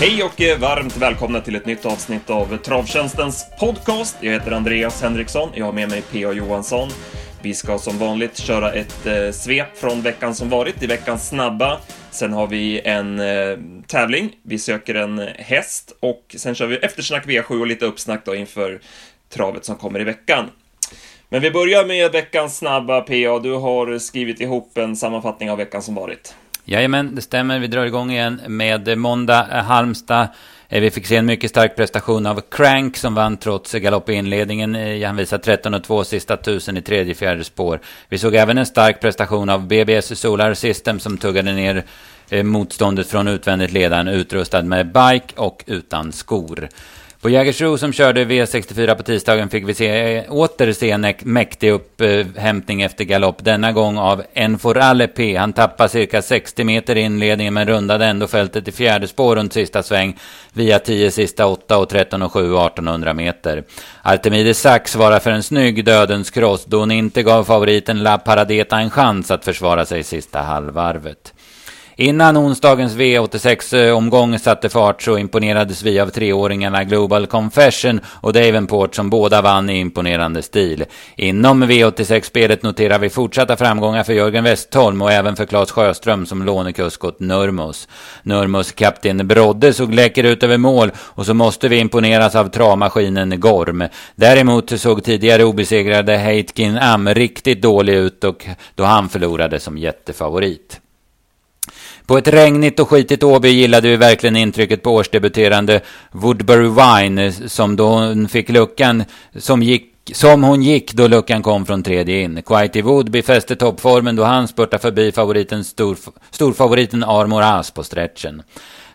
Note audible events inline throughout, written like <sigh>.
Hej och eh, varmt välkomna till ett nytt avsnitt av Travtjänstens podcast. Jag heter Andreas Henriksson, jag har med mig P.A. Johansson. Vi ska som vanligt köra ett eh, svep från veckan som varit i veckans snabba. Sen har vi en eh, tävling, vi söker en häst och sen kör vi eftersnack V7 och lite uppsnack då inför travet som kommer i veckan. Men vi börjar med veckans snabba PA. Du har skrivit ihop en sammanfattning av veckan som varit. Jajamän, det stämmer. Vi drar igång igen med måndag eh, Halmstad. Eh, vi fick se en mycket stark prestation av Crank som vann trots galopp i inledningen. Eh, han visar 13 och 2 sista tusen i tredje fjärde spår. Vi såg även en stark prestation av BBS Solar System som tuggade ner motståndet från utvändigt ledaren utrustad med bike och utan skor. På Jägersro som körde V64 på tisdagen fick vi se, eh, åter se en mäktig upphämtning efter galopp. Denna gång av Enforale P. Han tappade cirka 60 meter i inledningen men rundade ändå fältet i fjärde spår runt sista sväng via 10 sista 8 och 13 och 7 1800 meter. Artemide Sax svarar för en snygg dödens kross då hon inte gav favoriten La Paradeta en chans att försvara sig sista halvvarvet. Innan onsdagens V86-omgång eh, satte fart så imponerades vi av treåringarna Global Confession och Davenport som båda vann i imponerande stil. Inom V86-spelet noterar vi fortsatta framgångar för Jörgen Westholm och även för Claes Sjöström som lånekusk åt Nurmos. Nurmos kapten Brodde såg läcker ut över mål och så måste vi imponeras av travmaskinen Gorm. Däremot såg tidigare obesegrade Heitkin Am riktigt dålig ut och då han förlorade som jättefavorit. På ett regnigt och skitigt Åby gillade vi verkligen intrycket på årsdebuterande Woodbury Wine som då hon fick luckan som gick som hon gick då luckan kom från tredje in. Quitey Wood befäste toppformen då han spurtade förbi favoriten storf storfavoriten Armor As på stretchen.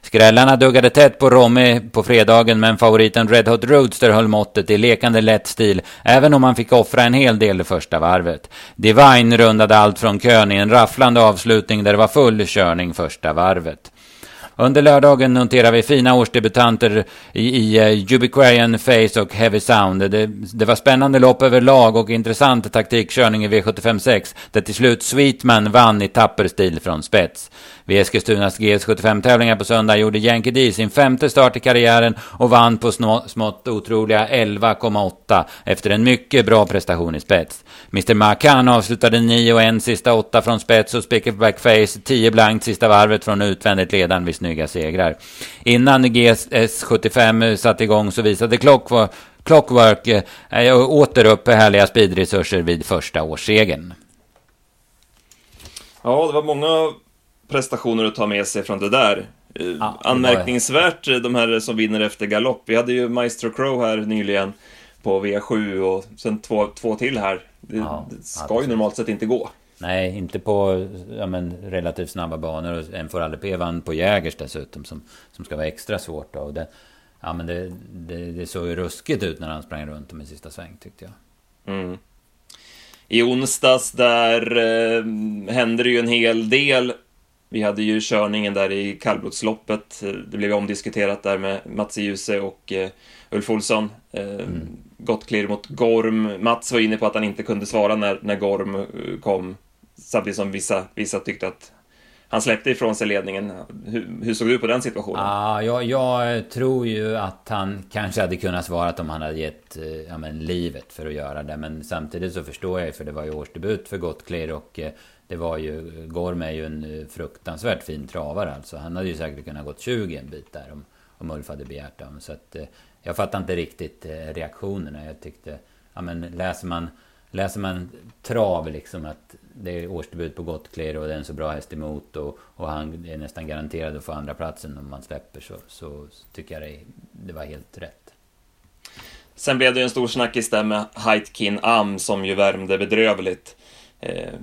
Skrällarna duggade tätt på Romme på fredagen men favoriten Red Hot Roadster höll måttet i lekande lätt stil även om han fick offra en hel del det första varvet. Divine rundade allt från kön i en rafflande avslutning där det var full körning första varvet. Under lördagen noterar vi fina årsdebutanter i, i eh, uh, Ubiquarian Face och Heavy Sound. Det, det, var spännande lopp överlag och intressant taktikkörning i V756 där till slut Sweetman vann i tapper stil från spets. Vid Eskilstunas GS75-tävlingar på söndag gjorde Yankee D sin femte start i karriären och vann på smått otroliga 11,8 efter en mycket bra prestation i spets. Mr Macan avslutade 9 och 1 sista åtta från spets och Spickleback Face 10 blankt sista varvet från utvändigt ledan vid snygga segrar. Innan GS75 satte igång så visade Clockwork, eh, Clockwork äh, åter upp härliga speedresurser vid första årssegern. Ja, det var många prestationer att ta med sig från det där. Eh, ja, Anmärkningsvärt var... de här som vinner efter galopp. Vi hade ju Maestro Crow här nyligen på V7 och sen två, två till här. Det, ja, det ska absolut. ju normalt sett inte gå. Nej, inte på ja, men, relativt snabba banor. En aldrig P vann på Jägers dessutom som, som ska vara extra svårt. Då. Och det, ja, men det, det, det såg ju ruskigt ut när han sprang runt om i sista sväng tyckte jag. Mm. I onsdags där eh, hände det ju en hel del. Vi hade ju körningen där i kallblodsloppet. Det blev omdiskuterat där med Mats Djuse och eh, Ulf Olsson. Eh, mm. Gott klirr mot Gorm. Mats var inne på att han inte kunde svara när, när Gorm eh, kom. Samtidigt som vissa, vissa tyckte att han släppte ifrån sig ledningen. Hur, hur såg du på den situationen? Ah, jag, jag tror ju att han kanske hade kunnat svara om han hade gett eh, ja, men, livet för att göra det. Men samtidigt så förstår jag ju, för det var ju årsdebut för Gottclear och det var ju, Gorm är ju en eh, fruktansvärt fin travare alltså. Han hade ju säkert kunnat gått 20 en bit där om, om Ulf hade begärt dem. Så att, eh, jag fattar inte riktigt eh, reaktionerna. Jag tyckte, ja men läser man, läser man trav liksom att det är årsdebut på Gottclear och det är en så bra häst emot och, och han är nästan garanterad att få andra platsen om man släpper så, så tycker jag det, det var helt rätt. Sen blev det ju en stor snackis där med Heitkin Am som ju värmde bedrövligt. Eh,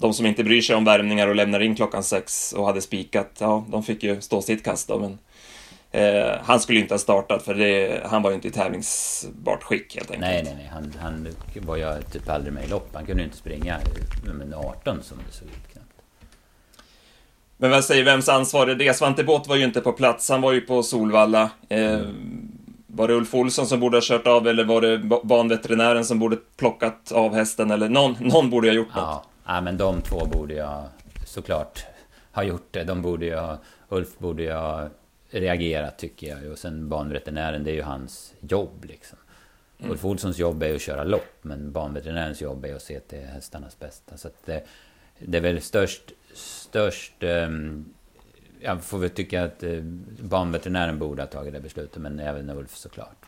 de som inte bryr sig om värmningar och lämnar in klockan sex och hade spikat, ja, de fick ju stå sitt kast då, men eh, han skulle inte ha startat för det, han var ju inte i tävlingsbart skick helt enkelt. Nej, nej, nej. Han, han var ju typ aldrig med i lopp. Han kunde ju inte springa med 18 som det såg ut knappt. Men vad säger, vems ansvar är det? Svante Båth var ju inte på plats, han var ju på Solvalla. Eh, mm. Var det Ulf Olsson som borde ha kört av eller var det banveterinären som borde plockat av hästen eller någon, någon borde ha gjort något? Ja. Ja, men de två borde jag såklart ha gjort det. De borde jag, Ulf borde jag reagerat tycker jag. Och sen banveterinären, det är ju hans jobb liksom. Mm. Ulf Olssons jobb är att köra lopp, men banveterinärens jobb är att se till hästarnas bästa. Så att det, det är väl störst, störst um, jag får väl tycka att eh, banveterinären borde ha tagit det beslutet, men även Ulf såklart.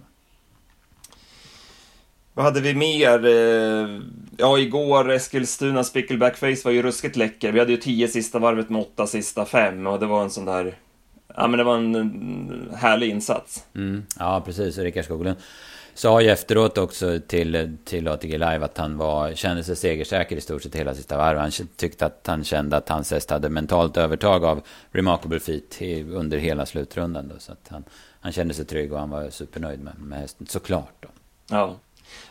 Vad hade vi mer? Eh, ja, igår Eskilstuna Spickleback Face var ju ruskigt läcker. Vi hade ju tio sista varvet med åtta sista fem och det var en sån där... Ja, men det var en härlig insats. Mm, ja, precis. Rickard Skoglund sa ju efteråt också till, till ATG Live att han var, kände sig segersäker i stort sett hela sista varvet. Han tyckte att han kände att hans häst hade mentalt övertag av Remarkable Feet under hela slutrundan. Då, så att han, han kände sig trygg och han var supernöjd med, med hästen, såklart. Då. Ja.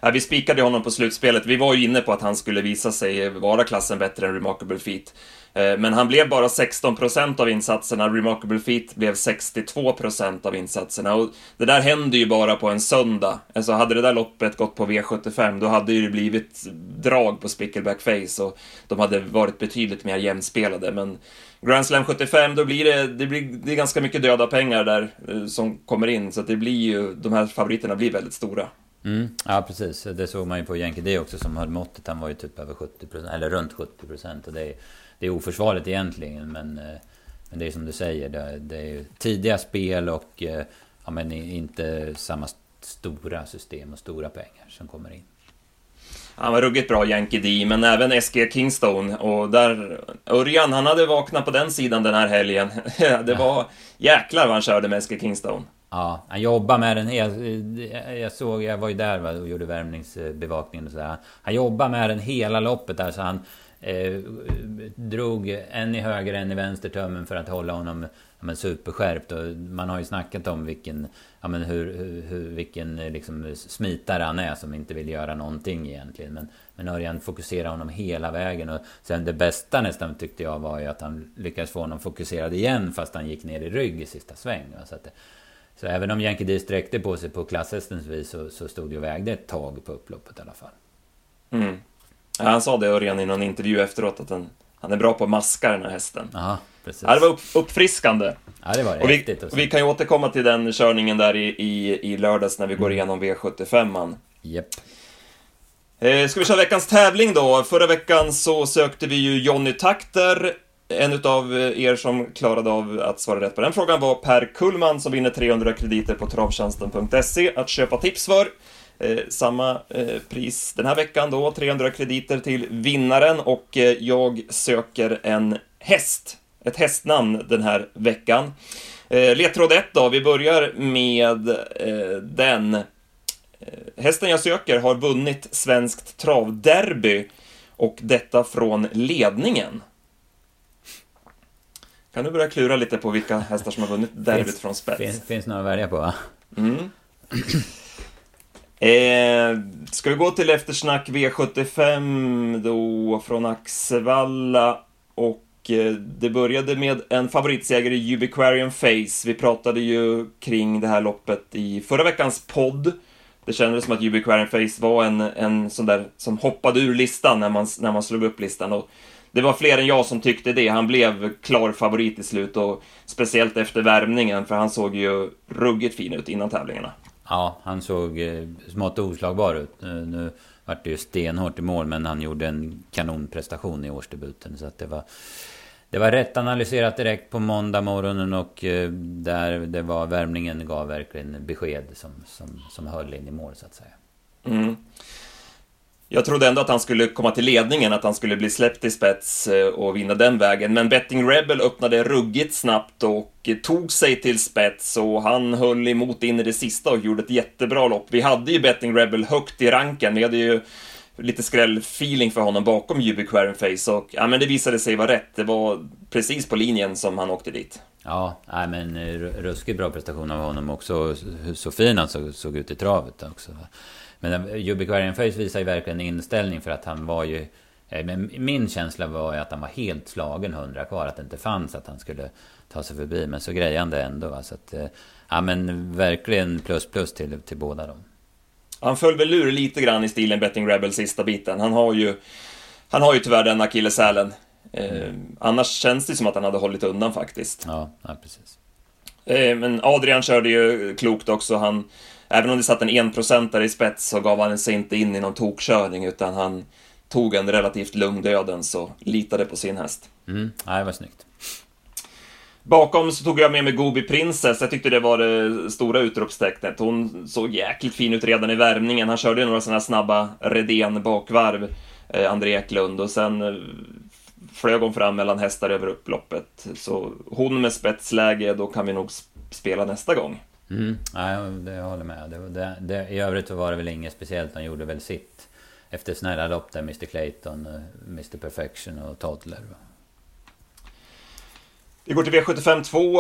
Ja, vi spikade honom på slutspelet. Vi var ju inne på att han skulle visa sig vara klassen bättre än Remarkable Feet. Eh, men han blev bara 16% av insatserna, Remarkable Feet blev 62% av insatserna. Och det där händer ju bara på en söndag. Alltså hade det där loppet gått på V75, då hade det ju blivit drag på Spickleback Face och de hade varit betydligt mer jämnspelade. Men Grand Slam 75, då blir det, det, blir, det är ganska mycket döda pengar där eh, som kommer in, så det blir ju, de här favoriterna blir väldigt stora. Mm, ja, precis. Det såg man ju på Yankee D också som höll måttet. Han var ju typ över 70%, eller runt 70% och det är, det är oförsvarligt egentligen. Men, eh, men det är som du säger, det, det är tidiga spel och eh, ja, men inte samma stora system och stora pengar som kommer in. Han var ruggigt bra, Yankee D, men även SG Kingstone. Och där, Örjan, han hade vaknat på den sidan den här helgen. <laughs> det var jäklar vad han körde med SG Kingstone. Ja, han jobbar med den. Jag, jag såg, jag var ju där och gjorde värmningsbevakningen och sådär. Han jobbar med den hela loppet där så han eh, drog en i höger, en i vänster tömmen för att hålla honom ja, men superskärpt. Och man har ju snackat om vilken, ja, men hur, hur, vilken liksom, smitare han är som inte vill göra någonting egentligen. Men, men Örjan fokuserar honom hela vägen. Och sen det bästa nästan tyckte jag var ju att han lyckades få honom fokuserad igen fast han gick ner i rygg i sista sväng. Så att så även om Yankee D sträckte på sig på klasshästens vis så, så stod det och vägde ett tag på upploppet i alla fall. Mm. Ja, han sa det Örjan i någon intervju efteråt att han, han är bra på att maska den här hästen. Aha, precis. Ja, det var upp, uppfriskande. Ja, det var det. Och vi, och vi kan ju återkomma till den körningen där i, i, i lördags när vi går mm. igenom V75. Japp. Eh, ska vi köra veckans tävling då? Förra veckan så sökte vi ju Jonny Takter en av eh, er som klarade av att svara rätt på den frågan var Per Kullman som vinner 300 krediter på travtjänsten.se att köpa tips för. Eh, samma eh, pris den här veckan då, 300 krediter till vinnaren och eh, jag söker en häst, ett hästnamn den här veckan. Eh, ledtråd 1 då, vi börjar med eh, den. Eh, hästen jag söker har vunnit Svenskt travderby och detta från ledningen. Kan du börja klura lite på vilka hästar som har vunnit derbyt från spets? Finns, finns några att välja på va? Mm. Eh, ska vi gå till eftersnack V75 då från Axevalla och eh, det började med en favoritseger i Ubiquarian Face. Vi pratade ju kring det här loppet i förra veckans podd. Det kändes som att Ubiquarian Face var en, en sån där som hoppade ur listan när man, när man slog upp listan och det var fler än jag som tyckte det. Han blev klar favorit i slut och speciellt efter värmningen, för han såg ju ruggigt fin ut innan tävlingarna. Ja, han såg eh, smått oslagbar ut. Nu, nu vart det ju stenhårt i mål, men han gjorde en kanonprestation i årsdebuten. Så att det var... Det var rätt analyserat direkt på måndag morgonen och eh, där det var värmningen gav verkligen besked som, som, som höll in i mål så att säga. Mm. Jag trodde ändå att han skulle komma till ledningen, att han skulle bli släppt i spets eh, och vinna den vägen. Men Betting Rebel öppnade ruggigt snabbt och eh, tog sig till spets och han höll emot in i det sista och gjorde ett jättebra lopp. Vi hade ju Betting Rebel högt i ranken. Vi hade ju lite skrällfeeling för honom bakom Ubiquarian Face och ja, men det visade sig vara rätt. Det var precis på linjen som han åkte dit. Ja, nej, men eh, ruskigt bra prestation av honom också. Så fin han såg, såg ut i travet också. Men Ubiquarian Face visar ju verkligen inställning för att han var ju... Eh, men min känsla var ju att han var helt slagen hundra kvar. Att det inte fanns att han skulle ta sig förbi. Men så det ändå. Va? Så att, eh, ja men verkligen plus plus till, till båda dem. Han föll väl ur lite grann i stilen Betting Rebel sista biten. Han har ju, han har ju tyvärr den akilleshälen. Eh, annars känns det som att han hade hållit undan faktiskt. Ja, ja precis. Eh, men Adrian körde ju klokt också. Han, även om det satt en enprocentare i spets så gav han sig inte in i någon tokkörning utan han tog en relativt lugn dödens och litade på sin häst. Mm, ja, det var snyggt. Bakom så tog jag med mig Gobi Princess. Jag tyckte det var det stora utropstecknet. Hon såg jäkligt fin ut redan i värmningen. Han körde några sådana snabba Redén bakvarv, eh, André Eklund, och sen eh, flög hon fram mellan hästar över upploppet. Så hon med spetsläge, då kan vi nog spela nästa gång. Mm, ja, det håller med. Det, det, det, I övrigt så var det väl inget speciellt. Han gjorde väl sitt efter snälla lopp där, Mr Clayton, eh, Mr Perfection och Toddler. Vi går till V75 2.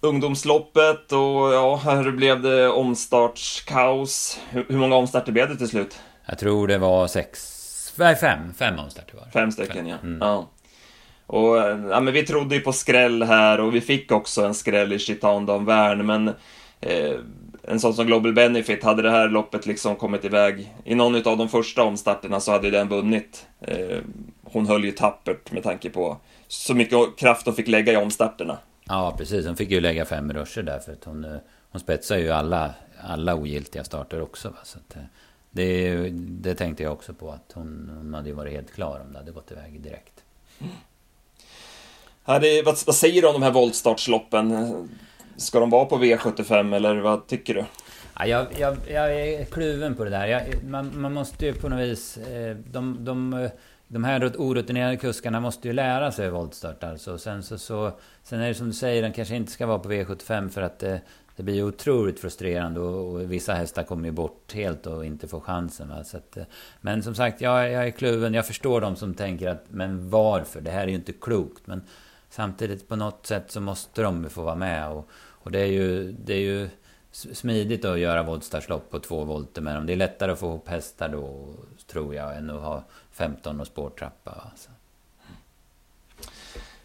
Ungdomsloppet och ja, här blev det omstartskaos. Hur, hur många omstarter blev det till slut? Jag tror det var sex, nej fem, fem omstarter var det. Fem stycken fem. ja. Mm. ja. Och ja, men vi trodde ju på skräll här och vi fick också en skräll i Chitan Dan Värn, men eh, en sån som Global Benefit, hade det här loppet liksom kommit iväg i någon av de första omstarterna så hade den vunnit. Eh, hon höll ju tappert med tanke på så mycket kraft hon fick lägga i omstarterna. Ja, precis. Hon fick ju lägga fem ruscher där för att hon, eh, hon spetsar ju alla, alla ogiltiga starter också. Va? Så att, eh, det, det tänkte jag också på att hon, hon hade ju varit helt klar om det hade gått iväg direkt. Mm. Hade, vad, vad säger du om de här voltstartsloppen? Ska de vara på V75 eller vad tycker du? Ja, jag, jag, jag är kluven på det där. Jag, man, man, måste ju på något vis... Eh, de, de, de här orutinerade kuskarna måste ju lära sig voltstart alltså. Sen, så, så, sen är det som du säger, den kanske inte ska vara på V75 för att det, det blir otroligt frustrerande och, och, vissa hästar kommer ju bort helt och inte får chansen. Va? Så att, eh, men som sagt, jag, jag är kluven. Jag förstår de som tänker att men varför? Det här är ju inte klokt. Men samtidigt på något sätt så måste de få vara med. Och, och det är ju... Det är ju smidigt att göra voltstartslopp på två volter med dem. Det är lättare att få ihop hästar då, tror jag, än att ha 15 och spårtrappa. Alltså.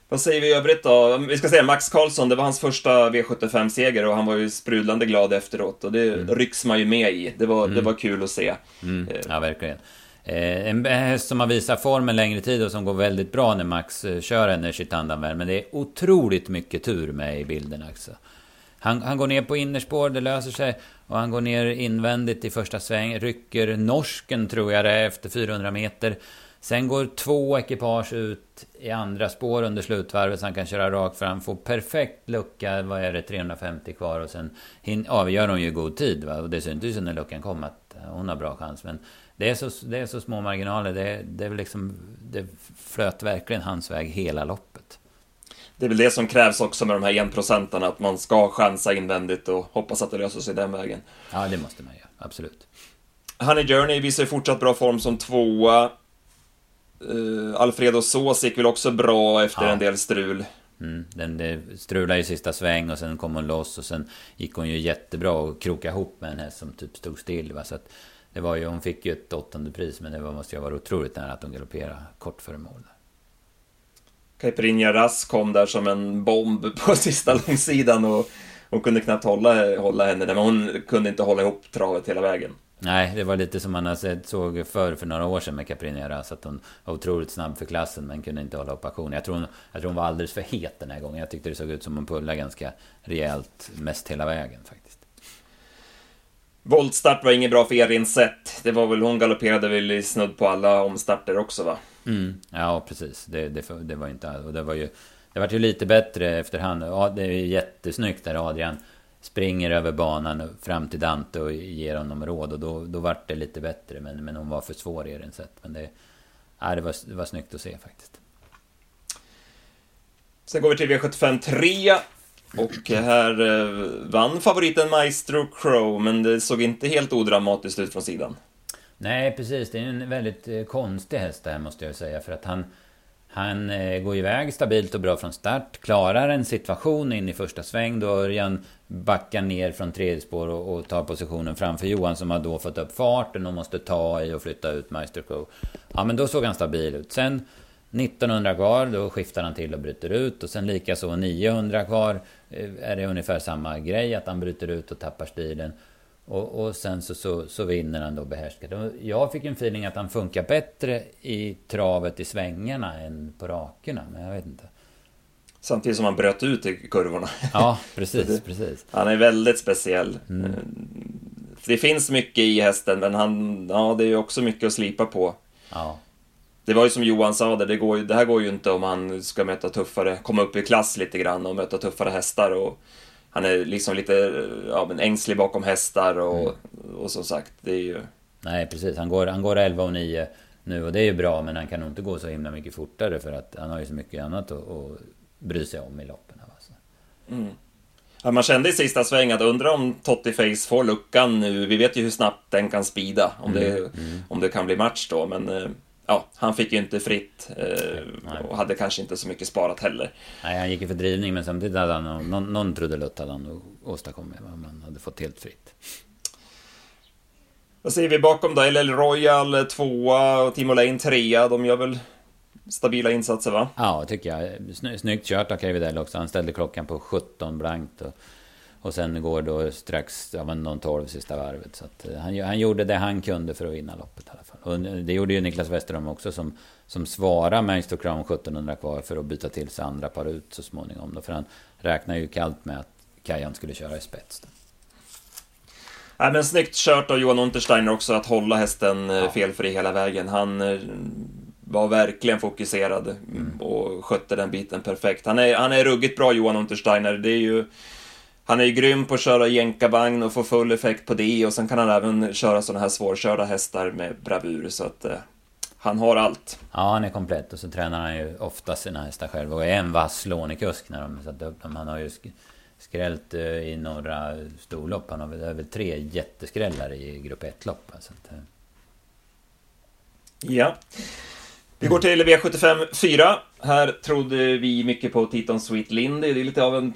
Vad säger vi i övrigt då? Vi ska säga Max Karlsson, det var hans första V75-seger och han var ju sprudlande glad efteråt och det mm. rycks man ju med i. Det var, mm. det var kul att se. Mm. Ja, verkligen. Eh, en häst som har visat form en längre tid och som går väldigt bra när Max eh, kör Energy Tandanvär. Men det är otroligt mycket tur med i bilden också. Han, han går ner på innerspår, det löser sig. Och han går ner invändigt i första sväng, rycker norsken tror jag det är efter 400 meter. Sen går två ekipage ut i andra spår under slutvarvet så han kan köra rakt fram. Får perfekt lucka, vad är det, 350 kvar och sen avgör hon ju i god tid. Va? Och det syntes ju när luckan kom att eh, hon har bra chans. Men det är så, det är så små marginaler. Det, det, är liksom, det flöt verkligen hans väg hela loppet det är väl det som krävs också med de här enprocentarna, att man ska chansa invändigt och hoppas att det löser sig den vägen. Ja, det måste man göra, absolut. Honey Journey visar fortsatt bra form som tvåa. Uh, Alfredo Sås gick väl också bra efter ja. en del strul. Mm, den strulade i sista sväng och sen kom hon loss och sen gick hon ju jättebra och krokade ihop med en häst som typ stod still. Va? Så att det var ju, hon fick ju ett åttonde pris men det var, måste ju ha varit otroligt nära att hon galopperade kort före mål. Caipirinha Rass kom där som en bomb <laughs> på sista långsidan och hon kunde knappt hålla, hålla henne där, men hon kunde inte hålla ihop travet hela vägen. Nej, det var lite som man såg förr för några år sedan med Caipirinha Rass, att hon var otroligt snabb för klassen men kunde inte hålla upp aktionen. Jag tror, hon, jag tror hon var alldeles för het den här gången. Jag tyckte det såg ut som hon pullade ganska rejält mest hela vägen faktiskt. Voltstart var inget bra för Erin Sett. Det var väl, hon galopperade väl i snudd på alla omstarter också va? Mm, ja, precis. Det, det, det var inte... Och det var ju... Det var ju lite bättre efterhand. Ja, det är jättesnyggt där Adrian springer över banan fram till Dante och ger honom råd. Och då, då vart det lite bättre. Men, men hon var för svår i den sätt. Men det, ja, det, var, det var snyggt att se faktiskt. Sen går vi till V75 3. Och här eh, vann favoriten Maestro Crow, men det såg inte helt odramatiskt ut från sidan. Nej, precis. Det är en väldigt eh, konstig häst det här måste jag säga. För att han, han eh, går iväg stabilt och bra från start. Klarar en situation in i första sväng. Då Örjan backar ner från tredje spår och, och tar positionen framför Johan som har då fått upp farten och måste ta i och flytta ut Maestro Crow. Ja, men då såg han stabil ut. Sen 1900 kvar, då skiftar han till och bryter ut. Och sen likaså 900 kvar eh, är det ungefär samma grej. Att han bryter ut och tappar stilen. Och, och sen så, så, så, vinner han då behärskat. Jag fick en feeling att han funkar bättre i travet i svängarna än på rakerna, men jag vet inte. Samtidigt som han bröt ut i kurvorna. Ja, <laughs> precis, precis. Han är väldigt speciell. Mm. Det finns mycket i hästen, men han, ja, det är också mycket att slipa på. Ja. Det var ju som Johan sa, det, går, det här går ju inte om han ska möta tuffare, komma upp i klass lite grann och möta tuffare hästar. Och han är liksom lite ja, men ängslig bakom hästar och, mm. och som sagt, det är ju... Nej, precis. Han går, han går 11 och 9 nu och det är ju bra, men han kan nog inte gå så himla mycket fortare för att han har ju så mycket annat att, att bry sig om i loppen. Alltså. Mm. Ja, man kände i sista sväng att undra om Totti Face får luckan nu. Vi vet ju hur snabbt den kan spida om, mm. det, mm. om det kan bli match då, men eh, ja, han fick ju inte fritt eh, och hade kanske inte så mycket sparat heller. Nej, han gick ju för drivning, men samtidigt hade han någon, någon trudelutt hade han åstadkommit, om han hade fått helt fritt. Vad säger vi bakom då? LL Royal tvåa och Timo Lane trea. De gör väl stabila insatser va? Ja, tycker jag. Snyggt kört av Cavidell också. Han ställde klockan på 17 blankt. Och, och sen går då strax, ja men någon 12 sista varvet. Så att, eh, han, han gjorde det han kunde för att vinna loppet i alla fall. Och det gjorde ju Niklas Westerholm också som, som svarade Maestro Crown 1700 kvar för att byta till sig andra par ut så småningom. Då, för han räknar ju kallt med att Kajan skulle köra i spets. Då. Ja, men snyggt kört av Johan Untersteiner också att hålla hästen eh, ja. felfri hela vägen. Han eh, var verkligen fokuserad mm. och skötte den biten perfekt. Han är, han är ruggigt bra Johan Untersteiner. Det är ju, han är ju grym på att köra jänkarvagn och få full effekt på det och sen kan han även köra sådana här svårkörda hästar med bravur så att eh, han har allt. Ja, han är komplett och så tränar han ju ofta sina hästar själv och är en vass lånekusk när de satt upp dem. Han har ju skrällt eh, i några storlopp. Han har väl, väl tre jätteskrällar i grupp 1-lopp. Så att, eh. Ja. Vi går till V75 4. Här trodde vi mycket på Titon Sweet Lindy. Det är lite av en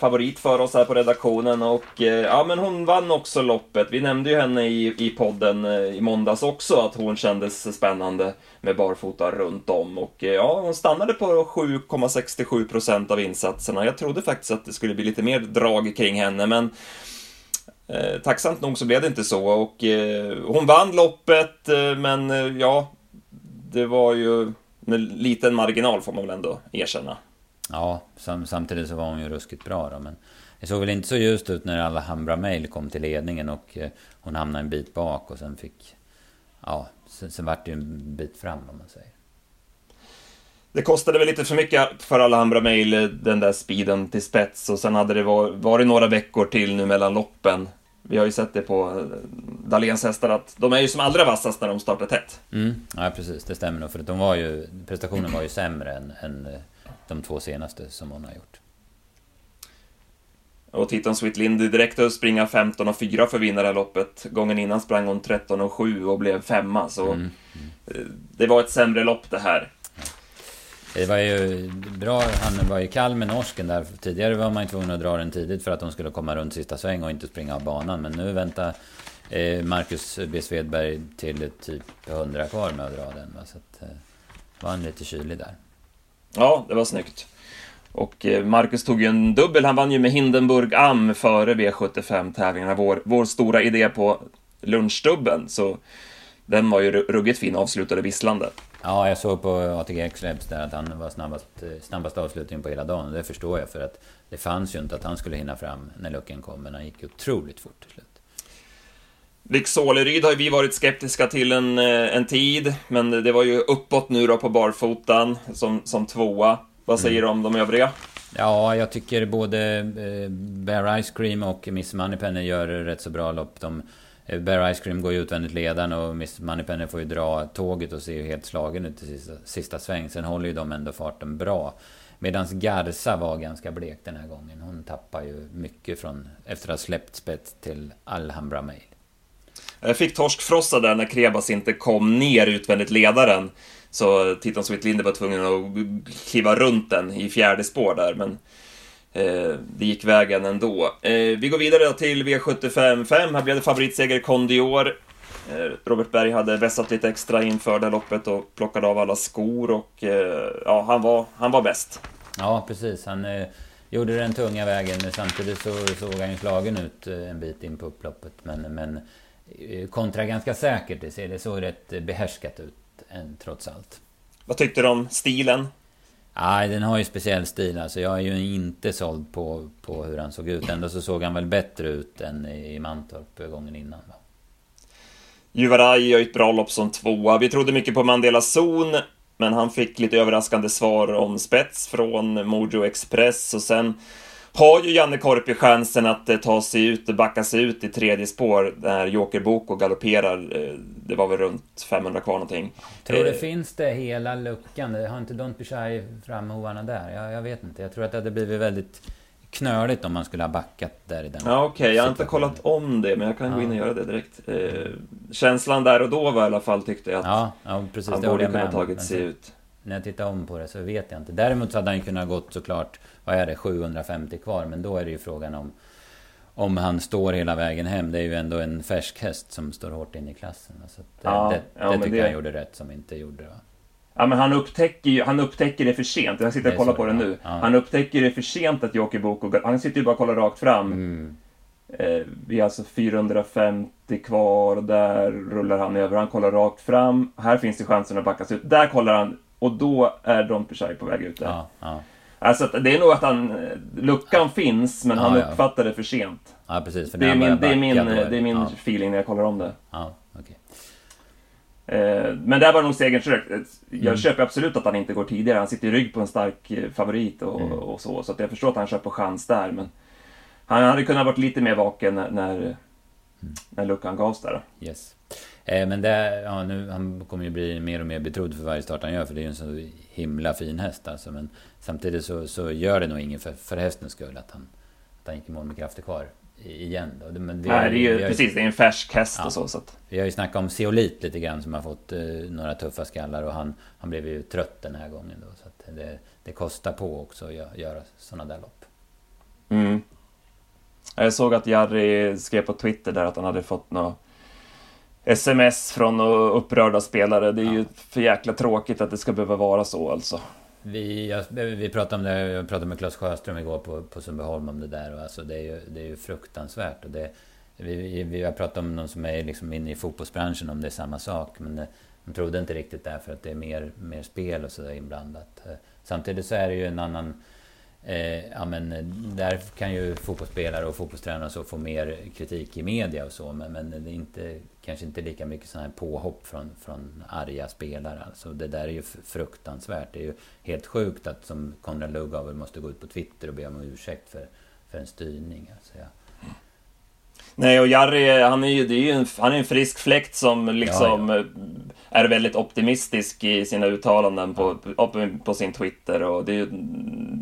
favorit för oss här på redaktionen och eh, ja, men hon vann också loppet. Vi nämnde ju henne i, i podden eh, i måndags också att hon kändes spännande med barfota runt om och eh, ja, hon stannade på 7,67% av insatserna. Jag trodde faktiskt att det skulle bli lite mer drag kring henne, men eh, tacksamt nog så blev det inte så och eh, hon vann loppet, eh, men ja, det var ju med liten marginal får man väl ändå erkänna. Ja, sam samtidigt så var hon ju ruskigt bra då, men det såg väl inte så ljust ut när Alhambra Mail kom till ledningen och eh, hon hamnade en bit bak och sen fick... Ja, sen, sen vart det ju en bit fram om man säger. Det kostade väl lite för mycket för Alhambra Mail, eh, den där speeden till spets och sen hade det varit några veckor till nu mellan loppen. Vi har ju sett det på eh, Dahléns hästar att de är ju som allra vassast när de startar tätt. Mm, ja, precis. Det stämmer nog. För att de var ju, prestationen var ju sämre än, än de två senaste som hon har gjort. Och Titan Sweet Lindy direkt att springa 15 och 4 för att vinna det här loppet. Gången innan sprang hon 13 och 7 och blev femma, så mm. Mm. det var ett sämre lopp det här. Det var ju bra, han var ju kall med norsken där. Tidigare var man ju tvungen att dra den tidigt för att de skulle komma runt sista sväng och inte springa av banan. Men nu väntar eh, Marcus B. Svedberg till typ 100 kvar med att dra den. Så att, eh, var han lite kylig där. Ja, det var snyggt. Och eh, Marcus tog ju en dubbel, han vann ju med Hindenburg Am före V75-tävlingarna, vår, vår stora idé på lunchdubben. Så den var ju ruggigt fin, avslutade visslande. Ja, jag såg på ATG X-Labs där att han var snabbast, eh, snabbast avslutning på hela dagen. Och det förstår jag, för att det fanns ju inte att han skulle hinna fram när lucken kom, men han gick otroligt fort till slut. Rick Såleryd har vi varit skeptiska till en, eh, en tid, men det var ju uppåt nu då på barfotan som, som tvåa. Vad säger du mm. om de övriga? Ja, jag tycker både eh, Bear Ice Cream och Miss Moneypenny gör rätt så bra lopp. De, eh, Bear Ice Cream går ju utvändigt ledaren och Miss Moneypenny får ju dra tåget och ser ju helt slagen ut i sista, sista sväng. Sen håller ju de ändå farten bra. Medan Garza var ganska blek den här gången. Hon tappar ju mycket från efter att ha släppt spets till Alhambra Mail. Jag fick torskfrossa där när Krebas inte kom ner utvändigt ledaren. Så Titan Sweet Linde var tvungen att kliva runt den i fjärde spår där, men eh, det gick vägen ändå. Eh, vi går vidare till V75 5. Här blev det favoritseger Kondior. Eh, Robert Berg hade vässat lite extra inför det loppet och plockade av alla skor och eh, ja, han var, han var bäst. Ja, precis. Han eh, gjorde den tunga vägen, men samtidigt så såg han ju slagen ut eh, en bit in på upploppet. Men, men kontra ganska säkert. Det ser det så rätt behärskat ut än, trots allt. Vad tyckte du om stilen? Nej, den har ju speciell stil. Alltså jag är ju inte såld på, på hur han såg ut. Ändå så såg han väl bättre ut än i Mantorp gången innan. Va? Juvaraj gör ett bra lopp som tvåa. Vi trodde mycket på Mandela Zon, men han fick lite överraskande svar om spets från Mojo Express och sen har ju Janne Korpi chansen att eh, ta sig ut, backa sig ut i tredje spår när Joker Boko galopperar. Eh, det var väl runt 500 kvar någonting. Tror det eh, finns det hela luckan? Har inte Don't Be Shy framhovarna där? Jag, jag vet inte. Jag tror att det hade blivit väldigt knöligt om man skulle ha backat där i den Ja, okej. Okay. Jag har inte kollat om det, men jag kan ja. gå in och göra det direkt. Eh, känslan där och då var i alla fall, tyckte jag, att ja, ja, precis, han borde kunna tagit sig ut. När jag tittar om på det så vet jag inte. Däremot så hade han ju kunnat gått såklart, vad är det, 750 kvar. Men då är det ju frågan om om han står hela vägen hem. Det är ju ändå en färsk häst som står hårt in i klassen. Så det, ja, det, det tycker det... han gjorde rätt som inte gjorde det. Ja, men han upptäcker, ju, han upptäcker det för sent. Jag sitter och kollar på det nu. Ja. Han upptäcker det för sent att Jockey Boko... Han sitter ju bara och kollar rakt fram. Mm. Eh, vi är alltså 450 kvar och där rullar han över. Han kollar rakt fram. Här finns det chansen att backas ut. Där kollar han och då är Don Pichai på väg ut där. Ja, ja. Alltså det är nog att han... Luckan finns, men han ja, uppfattar det för sent. Ja, precis. det, är min, det är min, det är min feeling när jag kollar om det. Ja, okay. Eh, men där var nog segern trygg. Jag mm. köper absolut att han inte går tidigare. Han sitter i rygg på en stark eh, favorit och, mm. och så. Så jag förstår att han kör på chans där. Men han hade kunnat varit lite mer vaken när, när, mm. när luckan gavs där. Yes. Eh, men det, ja, nu, han kommer ju bli mer och mer betrodd för varje start han gör. För det är ju en så himla fin häst alltså. Men samtidigt så, så gör det nog inget för, för hästens skull att han, att han gick i mål med krafter kvar igen. Då. Men det, Nej, det är ju precis, det är en färsk häst ja, och så. så att... Vi har ju snackat om Zeolit lite grann som har fått eh, några tuffa skallar och han, han blev ju trött den här gången då. Så det, det kostar på också att göra sådana där lopp. Mm. Jag såg att Jari skrev på Twitter där att han hade fått något sms från upprörda spelare. Det är ja. ju för jäkla tråkigt att det ska behöva vara så alltså. Vi, jag, vi pratade om det, jag pratade med Claes Sjöström igår på, på Sundbyholm om det där och alltså det är ju, det är ju fruktansvärt. Och det, vi, vi har pratat om någon som är liksom inne i fotbollsbranschen om det är samma sak. Men de trodde inte riktigt där för att det är mer, mer spel och sådär inblandat. Samtidigt så är det ju en annan Eh, ja, men eh, där kan ju fotbollsspelare och fotbollstränare och så få mer kritik i media och så. Men, men det är inte, kanske inte lika mycket sådana här påhopp från, från arga spelare. Alltså, det där är ju fruktansvärt. Det är ju helt sjukt att som Konrad Lugauer måste gå ut på Twitter och be om ursäkt för, för en styrning. Alltså, jag, Nej, och Jari, han är ju, det är ju en, han är en frisk fläkt som liksom ja, ja. är väldigt optimistisk i sina uttalanden på, på, på sin Twitter och det,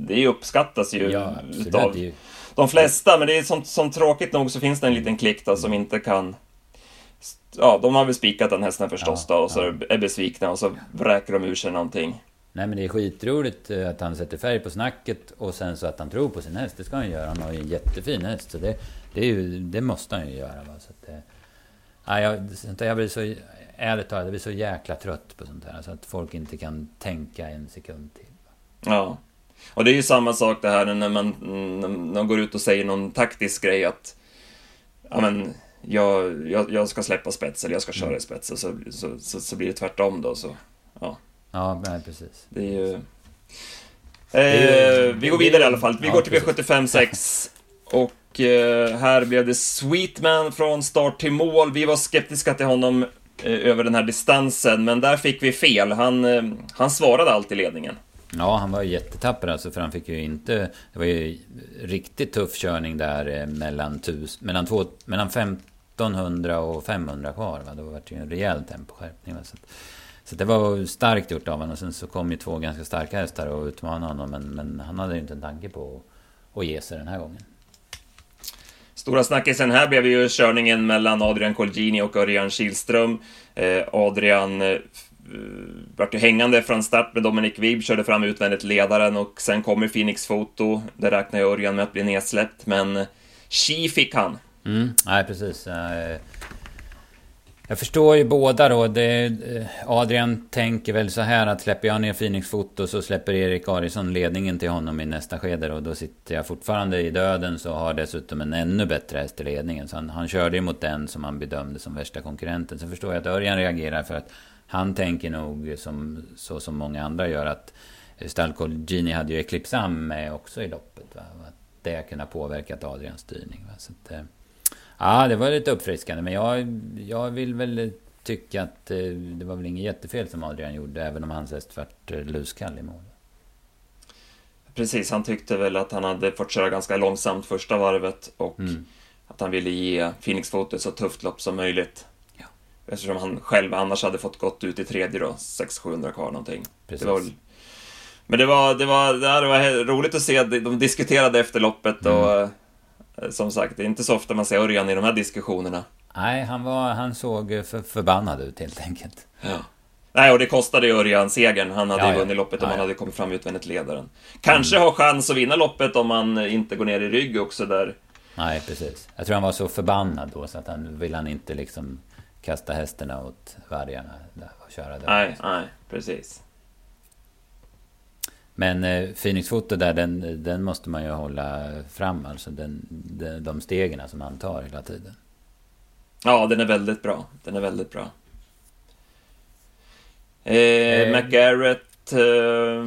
det uppskattas ju ja, utav ju... de flesta, men det är som, som tråkigt nog så finns det en liten klick då, som inte kan Ja, de har väl spikat den hästen förstås då och så är besvikna och så vräker de ur sig någonting. Nej men det är skitroligt eh, att han sätter färg på snacket och sen så att han tror på sin häst. Det ska han göra. Han har ju en jättefin häst. Så det, det, är ju, det måste han ju göra. Va? Så att äh, jag, jag blir så, ärligt talat, jag blir så jäkla trött på sånt här. Så att folk inte kan tänka en sekund till. Va? Ja. Och det är ju samma sak det här när man, när man går ut och säger någon taktisk grej att ja, men, jag, jag, jag ska släppa spets eller jag ska köra i spets och så, så, så, så, blir det tvärtom då. Så, ja. Ja, nej, precis. Det är ju... Eh, vi går vidare i alla fall. Vi ja, går till V75 6. Och eh, här blev det Sweetman från start till mål. Vi var skeptiska till honom eh, över den här distansen, men där fick vi fel. Han, eh, han svarade allt i ledningen. Ja, han var jättetapper alltså, för han fick ju inte... Det var ju riktigt tuff körning där eh, mellan, tus, mellan, två, mellan 1500 och 500 kvar. Va? Det var ju en rejäl temposkärpning. Va? Så att, så det var starkt gjort av honom. Och sen så kom ju två ganska starka hästar och utmanade honom. Men, men han hade ju inte en tanke på att, ge sig den här gången. Stora snackisen här blev ju körningen mellan Adrian Colgini och Örjan Kihlström. Eh, Adrian eh, vart ju hängande från start med Dominic Wibb, körde fram utvändigt ledaren och sen kommer Phoenix Foto. Där räknar jag Örjan med att bli nedsläppt, men Chi fick han. Mm, nej, precis. Eh, jag förstår ju båda då. Det, eh, Adrian tänker väl så här att släpper jag ner Phoenix Foto så släpper Erik Arisson ledningen till honom i nästa skede och då sitter jag fortfarande i döden så har dessutom en ännu bättre häst i ledningen. Så han, han körde ju mot den som han bedömde som värsta konkurrenten. Sen förstår jag att Örjan reagerar för att han tänker nog som, så som många andra gör att Stalcolgini hade ju Eclipse med också i loppet. Va? Att det kunde ha påverkat Adrians styrning. Va? Så att, eh, ja, det var lite uppfriskande. Men jag, jag vill väl tycka att det var väl inget jättefel som Adrian gjorde. Även om hans häst vart luskall i mål. Precis, han tyckte väl att han hade fått köra ganska långsamt första varvet och mm. att han ville ge Phoenix Foto så tufft lopp som möjligt. Ja. Eftersom han själv annars hade fått gått ut i tredje då, 600-700 kvar någonting. Precis. Det var. Men det var, det, var, det var roligt att se, de diskuterade efter loppet mm. och eh, som sagt, det är inte så ofta man ser Örjan i de här diskussionerna. Nej, han, var, han såg för, förbannad ut helt enkelt. Ja. Nej, och det kostade ju Örjan segern. Han hade ja, ju vunnit loppet om ja, han hade kommit fram utvändigt ledaren. Kanske mm. har chans att vinna loppet om han inte går ner i rygg också där. Nej, precis. Jag tror han var så förbannad då så att han vill han inte liksom kasta hästarna åt vargarna och köra där. Nej, nej, precis. Men eh, Phoenix Foto där, den, den måste man ju hålla fram. Alltså den, de, de stegen som han tar hela tiden. Ja, den är väldigt bra. Den är väldigt bra. Eh, eh, McGarrett eh,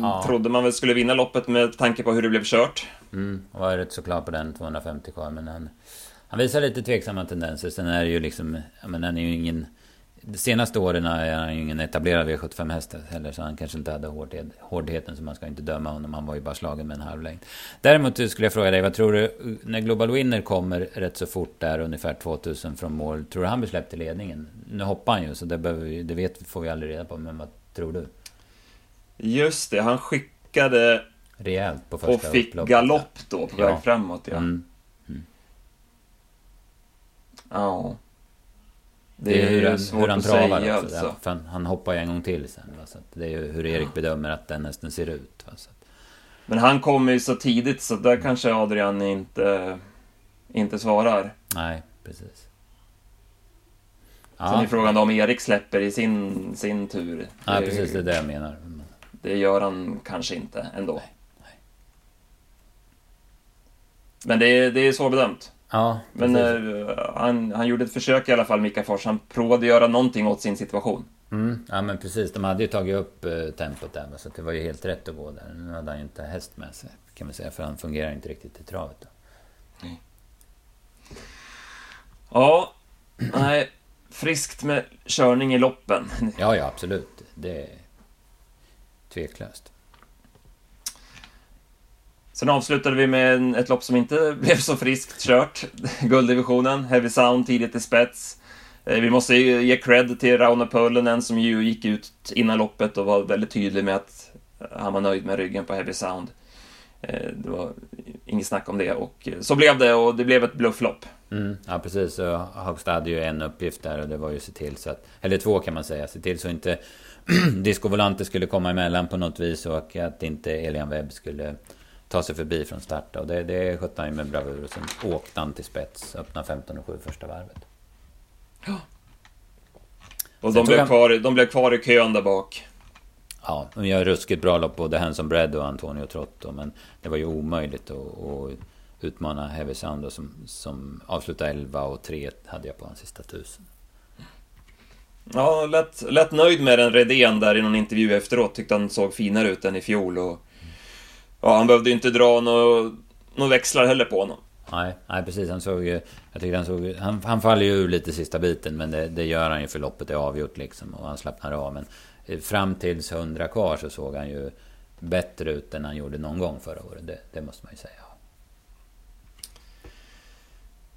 ja. trodde man väl skulle vinna loppet med tanke på hur det blev kört. Mm, var rätt så klar på den 250 kvar, men han, han visar lite tveksamma tendenser. Sen är det ju liksom, men han är ju ingen de senaste åren är han ju ingen etablerad V75-häst heller, så han kanske inte hade hårdhet, hårdheten, så man ska inte döma honom. Han var ju bara slagen med en halv längd. Däremot skulle jag fråga dig, vad tror du, när Global Winner kommer rätt så fort där, ungefär 2000 från mål, tror du han blir släppt i ledningen? Nu hoppar han ju, så det, vi, det vet, får vi aldrig reda på, men vad tror du? Just det, han skickade... Rejält på första Och fick galopp då, på väg framåt, ja. Mm. Mm. Ja. Det är, hur, han, hur han travar säga. Alltså. Ja, han, han, hoppar ju en gång till sen. Va? Så det är ju hur Erik ja. bedömer att den hästen ser ut. Va? Så Men han kommer ju så tidigt så där kanske Adrian inte, inte svarar. Nej, precis. Ja. Sen är frågan om Erik släpper i sin, sin tur. Ja, det, precis. Det är det jag menar. Det gör han kanske inte ändå. Nej, nej. Men det är, det är svårbedömt. Ja, Men uh, han, han gjorde ett försök i alla fall, Mika Fors. Han provade göra någonting åt sin situation. Mm, ja men precis, de hade ju tagit upp uh, tempot där. Så det var ju helt rätt att gå där. Nu hade han ju inte häst med sig, kan man säga. För han fungerar inte riktigt i travet. Då. Mm. Ja, nej. Friskt med körning i loppen. Ja, ja absolut. Det är tveklöst. Sen avslutade vi med ett lopp som inte <laughs> blev så friskt kört. <laughs> Gulddivisionen, Heavy Sound tidigt i spets. Eh, vi måste ge cred till Rauno Pöllinen som ju gick ut innan loppet och var väldigt tydlig med att han var nöjd med ryggen på Heavy Sound. Eh, det var inget snack om det och eh, så blev det och det blev ett blufflopp. Mm, ja precis, och Hagstad hade ju en uppgift där och det var ju att se till så att, eller två kan man säga, se till så inte <clears throat> Disco Volante skulle komma emellan på något vis och att inte Elian Webb skulle ta sig förbi från start. Och det, det skötte han ju med bravur. Och sen åkte han till spets, öppnade 15 och 7 första varvet. Ja. Och de blev, han... kvar, de blev kvar i kön där bak. Ja, de gör ruskigt bra lopp både Hanson Bread och Antonio Trotto. Men det var ju omöjligt att, att utmana Heavy Sound som, som avslutade 11 och 3 hade jag på hans sista tusen. Ja, lätt, lätt nöjd med den Redén där i någon intervju efteråt. Tyckte han såg finare ut än i fjol. Och Ja, han behövde inte dra några nå växlar heller på honom. Nej, nej, precis. Han såg ju... Jag tycker han såg... Han, han faller ju ur lite sista biten, men det, det gör han ju för loppet är avgjort liksom. Och han slappnar av. Men eh, fram tills 100 kvar så såg han ju bättre ut än han gjorde någon gång förra året. Det, det måste man ju säga.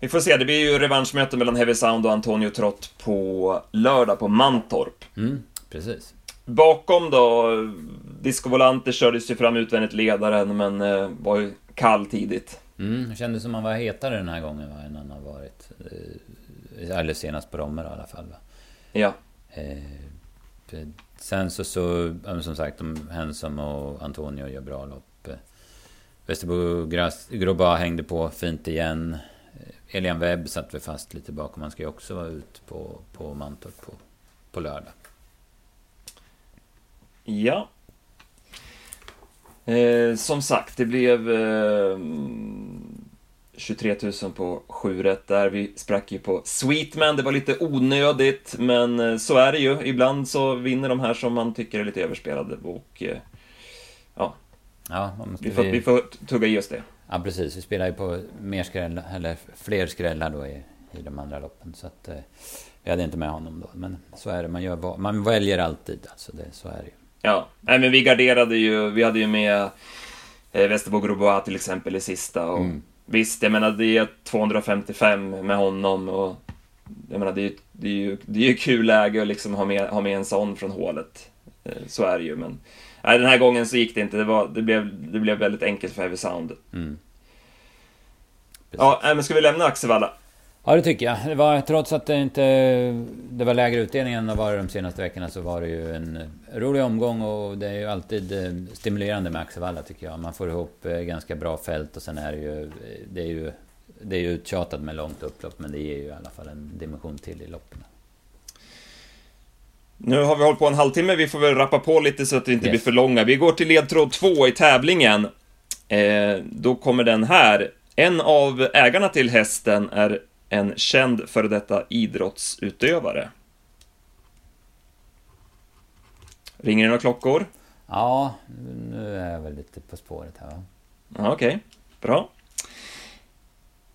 Vi får se, det blir ju revanschmöte mellan Heavy Sound och Antonio Trott på lördag på Mantorp. Mm, precis. Bakom då, Disco Volante kördes ju fram utvändigt ledaren, men eh, var ju kall tidigt. Mm, det kändes som han var hetare den här gången va, än han har varit. Eh, eller senast på Rommel i alla fall. Va? Ja. Eh, sen så, så som sagt, de Hensom och Antonio gör bra lopp. Eh, Västerbo Groba hängde på fint igen. Eh, Elian Webb satt vi fast lite bakom. Han ska ju också vara ut på, på Mantorp på, på lördag. Ja. Eh, som sagt, det blev eh, 23 000 på 7 rätt där. Vi sprack ju på Sweetman, det var lite onödigt, men eh, så är det ju. Ibland så vinner de här som man tycker är lite överspelade och eh, ja, Ja, vi får, vi får tugga i oss det. Ja, precis. Vi spelar ju på mer skrällar, eller fler skrällar då i, i de andra loppen. Så att, eh, vi hade inte med honom då. Men så är det, man, gör, man väljer alltid. Alltså det, så är det ju. Ja, nej, men vi garderade ju, vi hade ju med eh, Västerbo Grobois till exempel i sista. Och mm. Visst, jag menar det är 255 med honom och jag menar det är, det är ju det är ju kul läge att liksom ha med, ha med en sån från hålet. Eh, så är det ju, men nej, den här gången så gick det inte. Det, var, det, blev, det blev väldigt enkelt för Heavy Sound. Mm. Ja, men ska vi lämna Axevalla? Ja, det tycker jag. Det var, trots att det inte det var lägre utdelning än det var de senaste veckorna så var det ju en rolig omgång och det är ju alltid eh, stimulerande med Axevalla tycker jag. Man får ihop eh, ganska bra fält och sen är det ju... Det är ju, det är ju uttjatat med långt upplopp men det ger ju i alla fall en dimension till i loppen. Nu har vi hållit på en halvtimme, vi får väl rappa på lite så att det inte yes. blir för långa. Vi går till ledtråd två i tävlingen. Eh, då kommer den här. En av ägarna till hästen är en känd före detta idrottsutövare. Ringer det några klockor? Ja, nu är jag väl lite på spåret här va? Okej, okay. bra.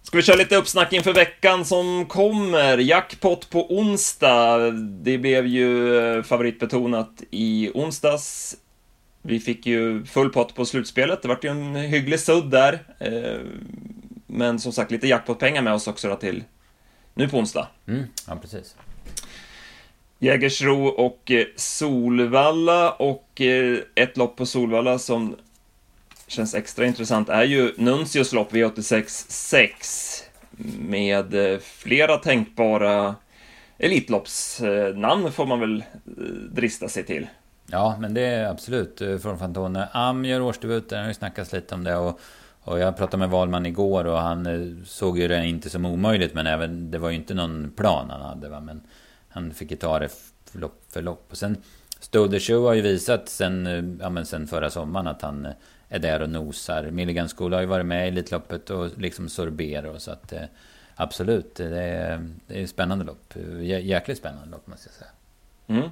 Ska vi köra lite uppsnack inför veckan som kommer? Jackpot på onsdag. Det blev ju eh, favoritbetonat i onsdags. Vi fick ju full pott på slutspelet. Det vart ju en hygglig sudd där. Eh, men som sagt, lite jackpot-pengar med oss också då till nu på onsdag. Mm, ja, precis. Jägersro och eh, Solvalla och ett lopp på Solvalla som känns extra intressant är ju Nuncios lopp V86 6 med eh, flera tänkbara Elitloppsnamn får man väl eh, drista sig till. Ja, men det är absolut eh, från Fantone. Am gör årsdebut, det har ju snackats lite om det. Och, och jag pratade med Valman igår och han eh, såg ju det inte som omöjligt, men även, det var ju inte någon plan han hade. Va? Men han fick ju ta det förlopp för lopp. Och sen Stoder Show har ju visat sen, eh, ja, men sen förra sommaren att han eh, är där och nosar. Milligan School har ju varit med i Elitloppet och liksom sorberar så att absolut, det är, det är spännande lopp. Jäkligt spännande lopp måste jag säga. Mm.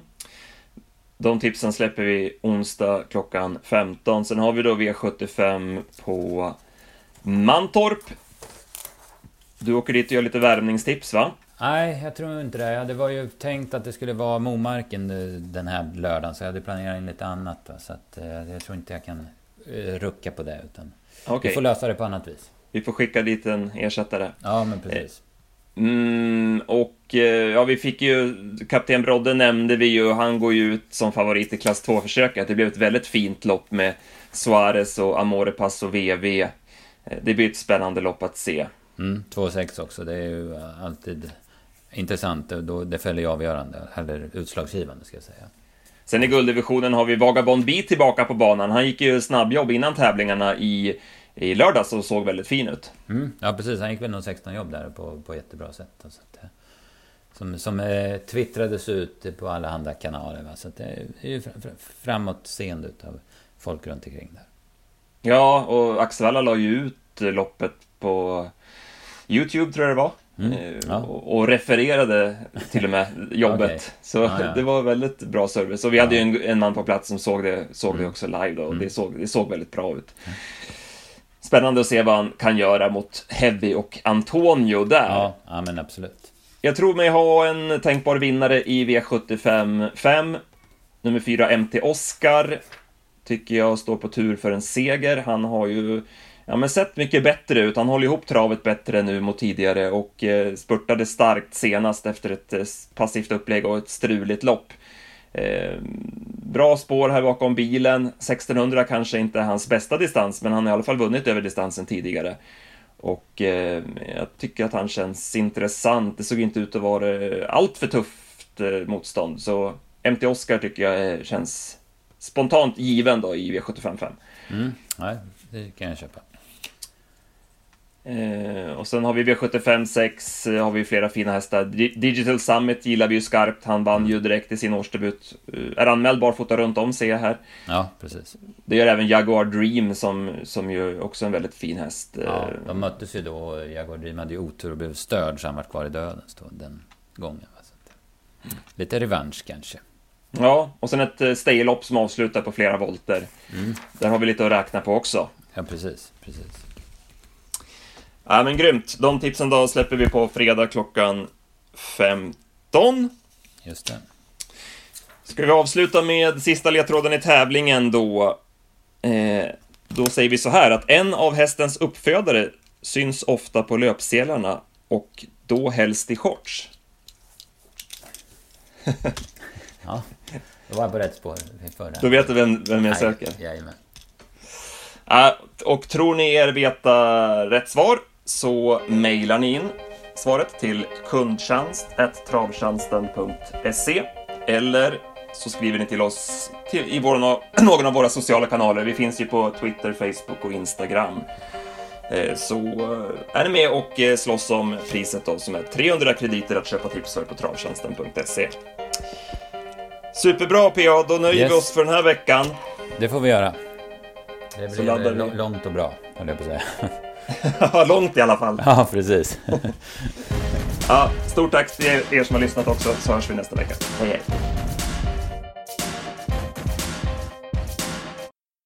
De tipsen släpper vi onsdag klockan 15. Sen har vi då V75 på Mantorp. Du åker dit och gör lite värmningstips va? Nej, jag tror inte det. Jag hade var ju tänkt att det skulle vara Momarken den här lördagen, så jag hade planerat in lite annat. Va? Så att, eh, jag tror inte jag kan Eh, rucka på det. Utan okay. Vi får lösa det på annat vis. Vi får skicka dit en ersättare. Ja, men precis. Mm, och eh, ja, vi fick ju, Kapten Brodde nämnde vi ju, han går ju ut som favorit i klass 2-försöket. Det blev ett väldigt fint lopp med Suarez och Amore Passo VV. Eh, det blir ett spännande lopp att se. Mm, 2-6 också, det är ju alltid intressant. Det fäller ju avgörande, eller utslagsgivande ska jag säga. Sen i gulddivisionen har vi Vagabond B tillbaka på banan. Han gick ju snabbjobb innan tävlingarna i, i lördags och såg väldigt fin ut. Mm, ja, precis. Han gick väl nog 16 jobb där på, på jättebra sätt. Så att, eh, som som eh, twittrades ut på alla andra kanaler. Va? Så det är ju framåtseende av folk runt omkring där. Ja, och Axevalla la ju ut loppet på YouTube, tror jag det var. Mm, eh, ja. och, och, refererade till och med <laughs> jobbet. okay. Så ja, ja. det var väldigt bra service. Och vi hade ju en, en, man på plats som såg det, såg mm. det också live då, och mm. det, såg, det såg väldigt bra ut. Spännande att se vad han kan göra mot Heavy och Antonio där. Ja, ja men absolut. Jag tror mig ha en tänkbar vinnare i V75 5. Nummer 4 MT Oscar. Tycker jag står på tur för en seger. Han har ju ja, men sett mycket bättre ut. Han håller ihop travet bättre nu mot tidigare och eh, spurtade starkt senast efter ett eh, passivt upplägg och ett struligt lopp. Eh, bra spår här bakom bilen. 1600 kanske inte är hans bästa distans, men han har i alla fall vunnit över distansen tidigare. Och eh, jag tycker att han känns intressant. Det såg inte ut att vara eh, allt för tufft eh, motstånd, så MT Oscar tycker jag eh, känns spontant given då i V755. Mm, nej, det kan jag köpa. Eh, och sen har vi V75 6, eh, har vi flera fina hästar. Digital Summit gillar vi ju skarpt. Han vann ju direkt i sin årsdebut. Eh, är anmäld barfota runt om ser jag här. Ja, precis. Det gör även Jaguar Dream som, som ju också är en väldigt fin häst. Ja, de möttes ju då. Jaguar Dream hade ju otur och blev störd så han var kvar i döden den gången. Att, lite revansch kanske. Ja, och sen ett eh, staylopp som avslutar på flera volter. Mm. Där har vi lite att räkna på också. Ja, precis. precis. Ja, men grymt. De tipsen då släpper vi på fredag klockan 15. Just det. Ska vi avsluta med sista ledtråden i tävlingen då? Eh, då säger vi så här att en av hästens uppfödare syns ofta på löpsedlarna och då helst i shorts. <laughs> ja, då var jag på rätt spår. För Då vet du vem, vem jag söker. Jajamän. Uh, och tror ni er veta rätt svar så mejlar ni in svaret till kundtjänst.travtjänsten.se eller så skriver ni till oss till, i vår, <clears throat> någon av våra sociala kanaler. Vi finns ju på Twitter, Facebook och Instagram. Eh, så eh, är ni med och eh, slåss om priset då som är 300 krediter att köpa tips för på travtjänsten.se. Superbra PA, då nöjer yes. vi oss för den här veckan. Det får vi göra. Det blir långt och bra, höll jag på att säga. <laughs> <laughs> långt i alla fall. Ja, precis. <laughs> ja, stort tack till er som har lyssnat också, så hörs vi nästa vecka. Hej hej.